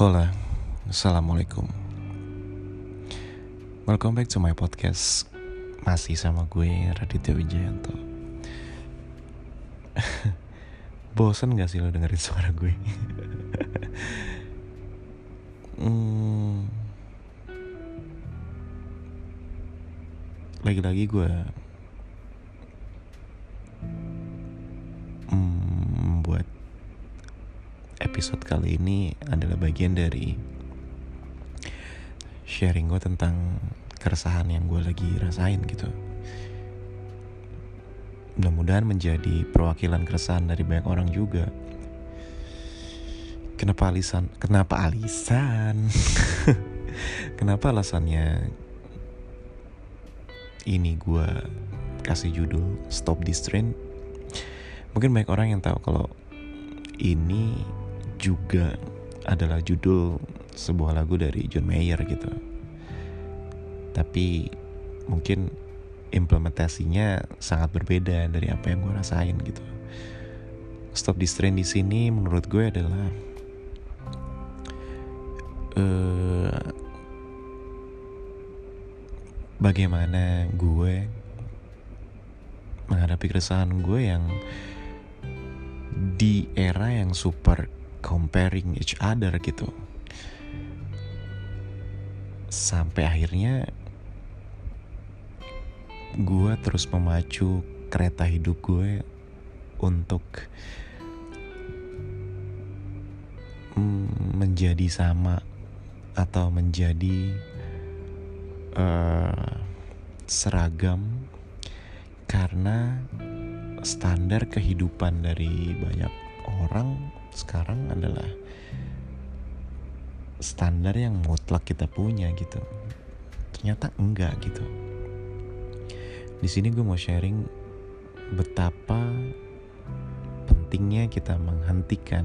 Hola, Assalamualaikum. Welcome back to my podcast. Masih sama gue Raditya Wijayanto. Bosen gak sih lo dengerin suara gue? hmm, Lagi-lagi gue episode kali ini adalah bagian dari sharing gue tentang keresahan yang gue lagi rasain gitu. Mudah-mudahan menjadi perwakilan keresahan dari banyak orang juga. Kenapa alisan? Kenapa alisan? Kenapa alasannya ini gue kasih judul Stop This Train? Mungkin banyak orang yang tahu kalau ini juga adalah judul sebuah lagu dari John Mayer gitu. Tapi mungkin implementasinya sangat berbeda dari apa yang gue rasain gitu. Stop this train di sini menurut gue adalah uh, bagaimana gue menghadapi keresahan gue yang di era yang super comparing each other gitu. Sampai akhirnya gue terus memacu kereta hidup gue untuk menjadi sama atau menjadi uh, seragam karena standar kehidupan dari banyak orang sekarang adalah standar yang mutlak kita punya gitu. Ternyata enggak gitu. Di sini gue mau sharing betapa pentingnya kita menghentikan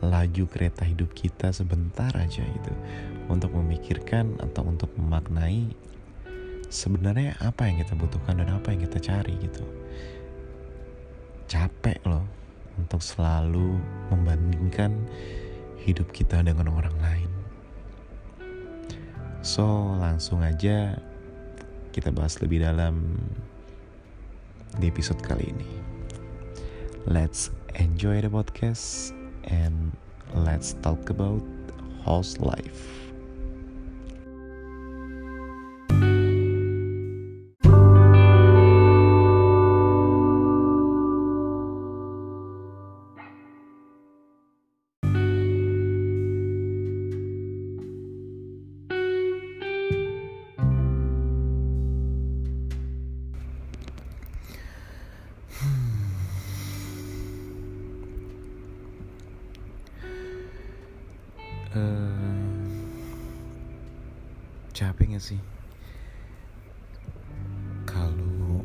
laju kereta hidup kita sebentar aja gitu. Untuk memikirkan atau untuk memaknai sebenarnya apa yang kita butuhkan dan apa yang kita cari gitu. Capek loh untuk selalu membandingkan hidup kita dengan orang lain. So, langsung aja kita bahas lebih dalam di episode kali ini. Let's enjoy the podcast and let's talk about house life. Capek gak sih? Kalau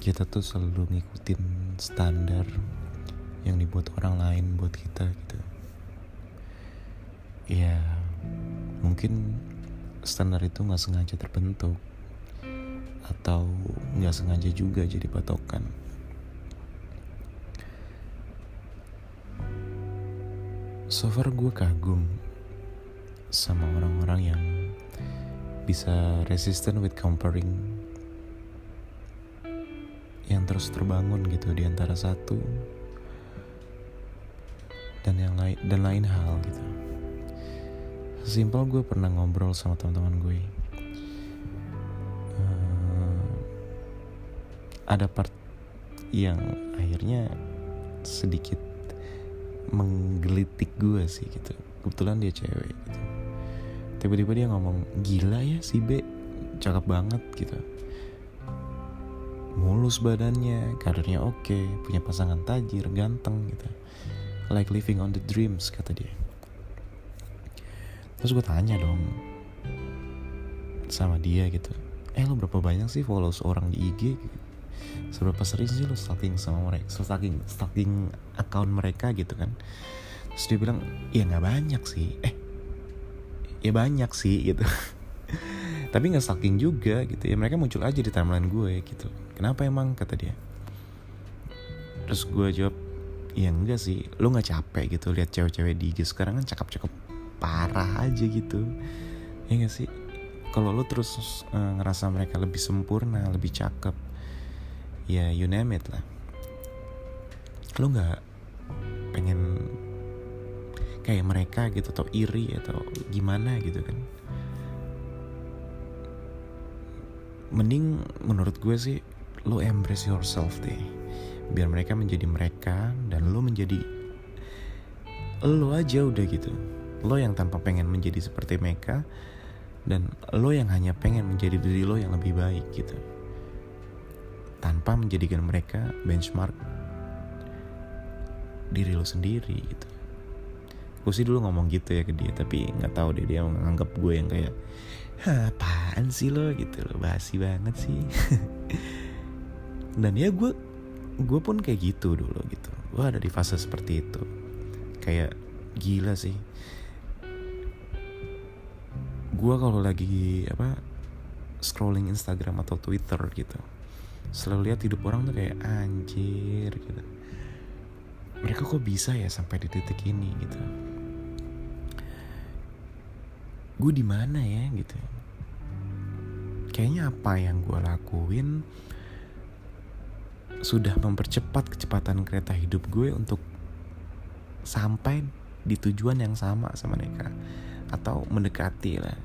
kita tuh selalu ngikutin standar yang dibuat orang lain buat kita gitu. Ya mungkin standar itu nggak sengaja terbentuk atau nggak sengaja juga jadi patokan. So far gue kagum sama orang-orang yang bisa resistant with comparing yang terus terbangun gitu di antara satu dan yang lain dan lain hal gitu. Simpel gue pernah ngobrol sama teman-teman gue. Uh, ada part yang akhirnya sedikit menggelitik gue sih gitu. Kebetulan dia cewek gitu tiba-tiba dia ngomong gila ya si B cakep banget gitu. Mulus badannya karirnya oke okay, punya pasangan tajir ganteng gitu. Like living on the dreams kata dia. Terus gue tanya dong sama dia gitu. Eh lo berapa banyak sih follow seorang di IG seberapa sering sih lo stalking sama mereka stalking stalking account mereka gitu kan. Terus dia bilang ya nggak banyak sih. Eh ya banyak sih gitu. Tapi nggak stalking juga gitu ya. Mereka muncul aja di timeline gue gitu. Kenapa emang? Kata dia. Terus gue jawab ya enggak sih. Lo nggak capek gitu. Lihat cewek-cewek di IG sekarang kan cakep-cakep parah aja gitu. Ya enggak sih? Kalau lo terus uh, ngerasa mereka lebih sempurna lebih cakep ya you name it lah. Lo nggak pengen kayak mereka gitu atau iri atau gimana gitu kan. Mending menurut gue sih lo embrace yourself deh. Biar mereka menjadi mereka dan lo menjadi lo aja udah gitu. Lo yang tanpa pengen menjadi seperti mereka dan lo yang hanya pengen menjadi diri lo yang lebih baik gitu. Tanpa menjadikan mereka benchmark diri lo sendiri gitu gue sih dulu ngomong gitu ya ke dia tapi nggak tahu deh dia menganggap gue yang kayak apaan sih lo? Gitu lo basi banget sih. Dan ya gue gue pun kayak gitu dulu gitu. Gue ada di fase seperti itu. Kayak gila sih. Gue kalau lagi apa scrolling Instagram atau Twitter gitu selalu lihat hidup orang tuh kayak anjir gitu. Mereka kok bisa ya sampai di titik ini gitu gue di mana ya? Gitu. Kayaknya apa yang gue lakuin sudah mempercepat kecepatan kereta hidup gue untuk sampai di tujuan yang sama sama mereka atau mendekati lah.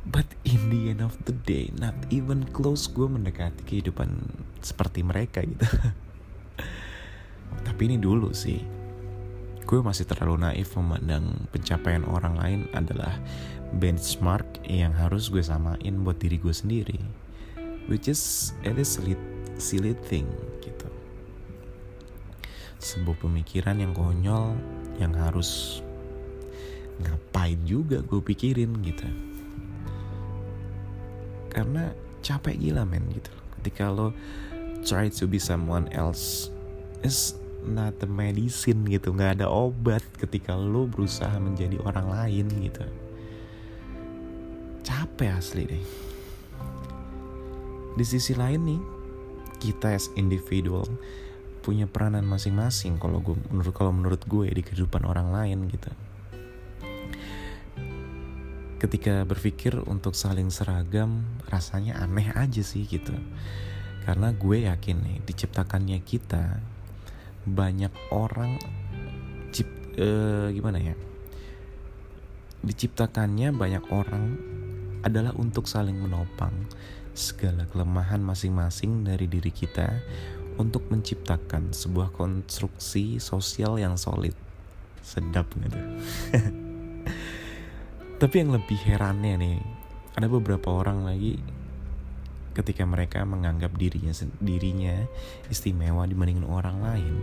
But in the end of the day not even close gue mendekati kehidupan seperti mereka gitu. Tapi ini dulu sih gue masih terlalu naif memandang pencapaian orang lain adalah benchmark yang harus gue samain buat diri gue sendiri. Which is it is silly thing gitu. Sebuah pemikiran yang konyol yang harus ngapain juga gue pikirin gitu. Karena capek gila men gitu. Ketika lo try to be someone else is not the medicine gitu. Nggak ada obat ketika lo berusaha menjadi orang lain gitu. Capek asli deh. Di sisi lain nih kita as individual punya peranan masing-masing kalau gue menurut kalau menurut gue di kehidupan orang lain gitu. Ketika berpikir untuk saling seragam rasanya aneh aja sih gitu. Karena gue yakin nih diciptakannya kita banyak orang cip uh, gimana ya diciptakannya banyak orang adalah untuk saling menopang segala kelemahan masing-masing dari diri kita untuk menciptakan sebuah konstruksi sosial yang solid. Sedap gitu. Tapi yang lebih herannya nih, ada beberapa orang lagi ketika mereka menganggap dirinya dirinya istimewa dibandingin orang lain.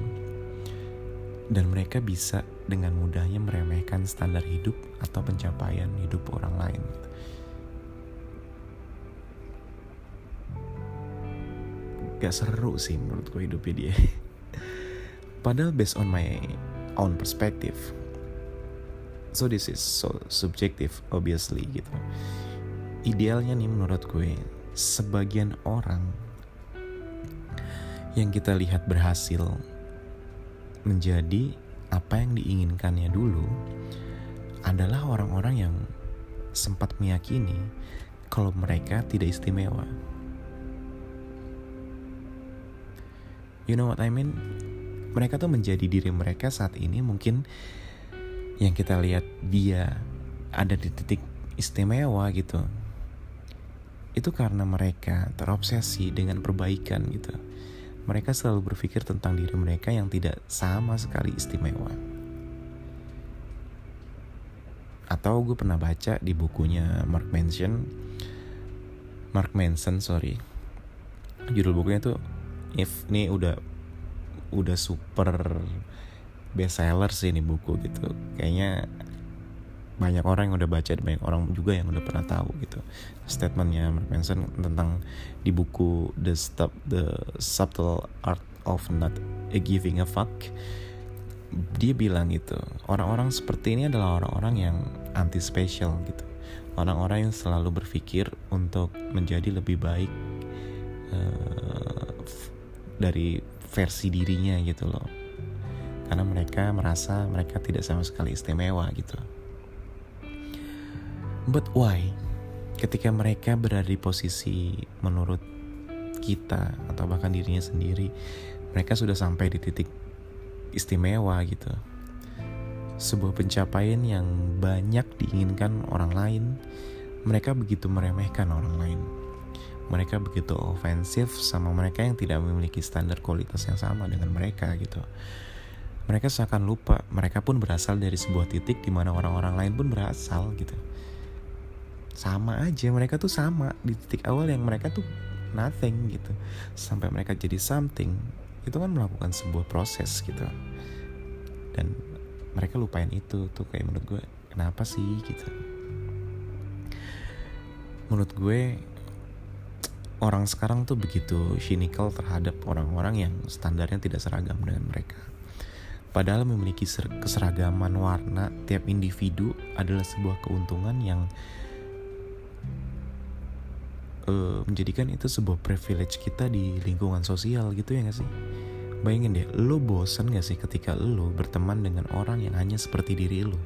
Dan mereka bisa dengan mudahnya meremehkan standar hidup atau pencapaian hidup orang lain. gak seru sih menurut gue hidupnya dia. Padahal based on my own perspective. So this is so subjective obviously gitu. Idealnya nih menurut gue sebagian orang yang kita lihat berhasil menjadi apa yang diinginkannya dulu adalah orang-orang yang sempat meyakini kalau mereka tidak istimewa. You know what I mean? Mereka tuh menjadi diri mereka saat ini mungkin yang kita lihat dia ada di titik istimewa gitu. Itu karena mereka terobsesi dengan perbaikan gitu. Mereka selalu berpikir tentang diri mereka yang tidak sama sekali istimewa. Atau gue pernah baca di bukunya Mark Manson, Mark Manson sorry, judul bukunya tuh if ini udah udah super best seller sih ini buku gitu kayaknya banyak orang yang udah baca dan banyak orang juga yang udah pernah tahu gitu. Statementnya Mark Manson tentang di buku The Stop The Subtle Art of Not Giving a Fuck dia bilang gitu orang-orang seperti ini adalah orang-orang yang anti special gitu. Orang-orang yang selalu berpikir untuk menjadi lebih baik uh, dari versi dirinya gitu loh. Karena mereka merasa mereka tidak sama sekali istimewa gitu. But why? Ketika mereka berada di posisi menurut kita atau bahkan dirinya sendiri, mereka sudah sampai di titik istimewa gitu. Sebuah pencapaian yang banyak diinginkan orang lain, mereka begitu meremehkan orang lain. Mereka begitu ofensif sama mereka yang tidak memiliki standar kualitas yang sama dengan mereka gitu mereka seakan lupa mereka pun berasal dari sebuah titik di mana orang-orang lain pun berasal gitu sama aja mereka tuh sama. Di titik awal yang mereka tuh nothing gitu. Sampai mereka jadi something itu kan melakukan sebuah proses gitu. Dan mereka lupain itu tuh kayak menurut gue kenapa sih gitu. Menurut gue orang sekarang tuh begitu cynical terhadap orang-orang yang standarnya tidak seragam dengan mereka. Padahal memiliki keseragaman warna tiap individu adalah sebuah keuntungan yang uh, menjadikan itu sebuah privilege kita di lingkungan sosial gitu ya gak sih? Bayangin deh, lo bosan gak sih ketika lo berteman dengan orang yang hanya seperti diri lo?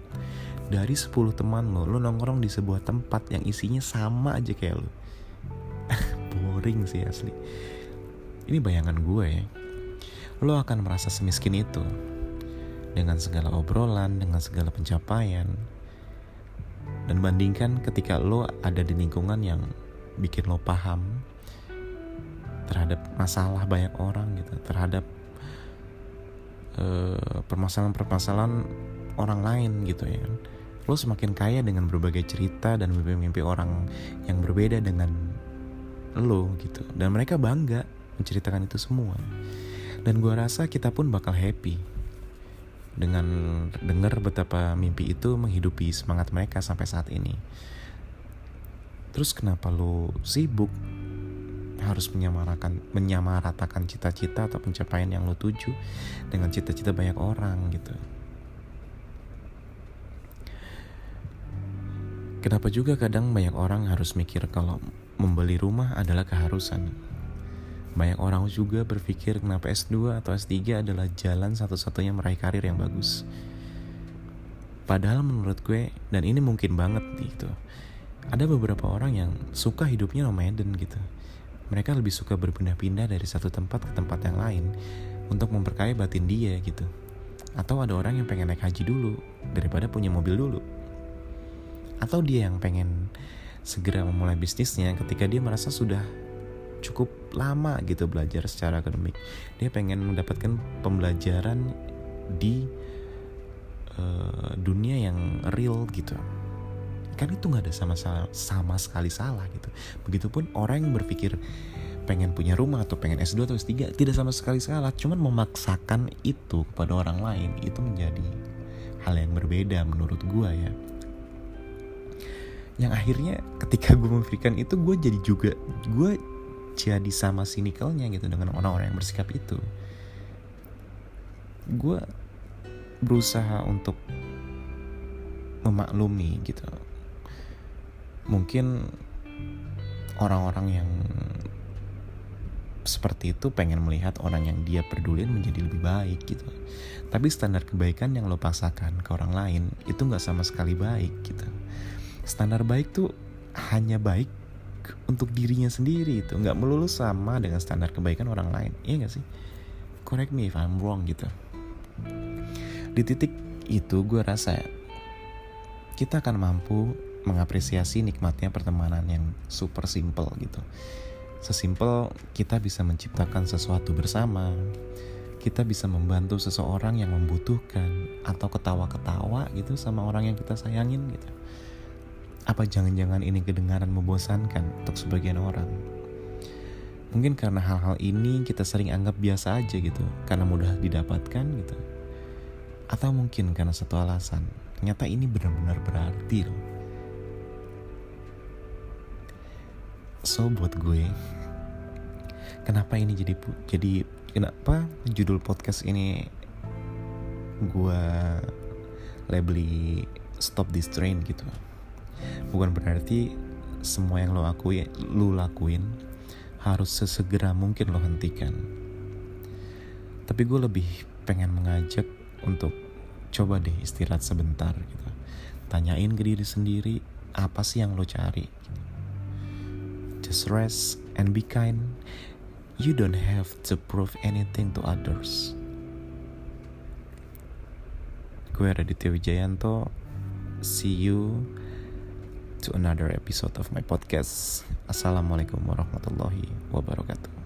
Dari 10 teman lo, lo nongkrong di sebuah tempat yang isinya sama aja kayak lo. Boring sih asli. Ini bayangan gue ya. Lo akan merasa semiskin itu dengan segala obrolan, dengan segala pencapaian. Dan bandingkan ketika lo ada di lingkungan yang bikin lo paham terhadap masalah banyak orang gitu, terhadap uh, permasalahan-permasalahan orang lain gitu ya. Lo semakin kaya dengan berbagai cerita dan mimpi-mimpi orang yang berbeda dengan lo gitu. Dan mereka bangga menceritakan itu semua. Dan gue rasa kita pun bakal happy dengan dengar betapa mimpi itu menghidupi semangat mereka sampai saat ini. Terus kenapa lo sibuk harus menyamarakan menyamaratakan cita-cita atau pencapaian yang lo tuju dengan cita-cita banyak orang gitu. Kenapa juga kadang banyak orang harus mikir kalau membeli rumah adalah keharusan banyak orang juga berpikir kenapa S2 atau S3 adalah jalan satu-satunya meraih karir yang bagus. Padahal menurut gue, dan ini mungkin banget gitu, ada beberapa orang yang suka hidupnya nomaden gitu. Mereka lebih suka berpindah-pindah dari satu tempat ke tempat yang lain untuk memperkaya batin dia gitu. Atau ada orang yang pengen naik haji dulu daripada punya mobil dulu. Atau dia yang pengen segera memulai bisnisnya ketika dia merasa sudah cukup lama gitu belajar secara akademik dia pengen mendapatkan pembelajaran di uh, dunia yang real gitu kan itu nggak ada sama sama sekali salah gitu. Begitupun orang yang berpikir pengen punya rumah atau pengen S2 atau S3 tidak sama sekali salah. Cuman memaksakan itu kepada orang lain itu menjadi hal yang berbeda menurut gua ya. Yang akhirnya ketika gue memikirkan itu gue jadi juga gue jadi sama sinikalnya gitu dengan orang-orang yang bersikap itu. Gue berusaha untuk memaklumi gitu mungkin orang-orang yang seperti itu pengen melihat orang yang dia pedulin menjadi lebih baik gitu. Tapi standar kebaikan yang lo paksakan ke orang lain itu nggak sama sekali baik gitu. Standar baik tuh hanya baik untuk dirinya sendiri itu nggak melulu sama dengan standar kebaikan orang lain. Iya gak sih? Correct me if I'm wrong gitu. Di titik itu gue rasa kita akan mampu mengapresiasi nikmatnya pertemanan yang super simple gitu sesimpel kita bisa menciptakan sesuatu bersama kita bisa membantu seseorang yang membutuhkan atau ketawa-ketawa gitu sama orang yang kita sayangin gitu apa jangan-jangan ini kedengaran membosankan untuk sebagian orang? Mungkin karena hal-hal ini kita sering anggap biasa aja gitu, karena mudah didapatkan gitu. Atau mungkin karena satu alasan, ternyata ini benar-benar berarti loh. So buat gue, kenapa ini jadi jadi kenapa judul podcast ini gue labeli stop this train gitu? Bukan berarti semua yang lo akui lo lakuin harus sesegera mungkin lo hentikan. Tapi gue lebih pengen mengajak untuk coba deh istirahat sebentar gitu. Tanyain ke diri sendiri apa sih yang lo cari? gitu. Just rest and be kind you don't have to prove anything to others. Gue Raditya Wijayanto. See you to another episode of my podcast. Assalamualaikum warahmatullahi wabarakatuh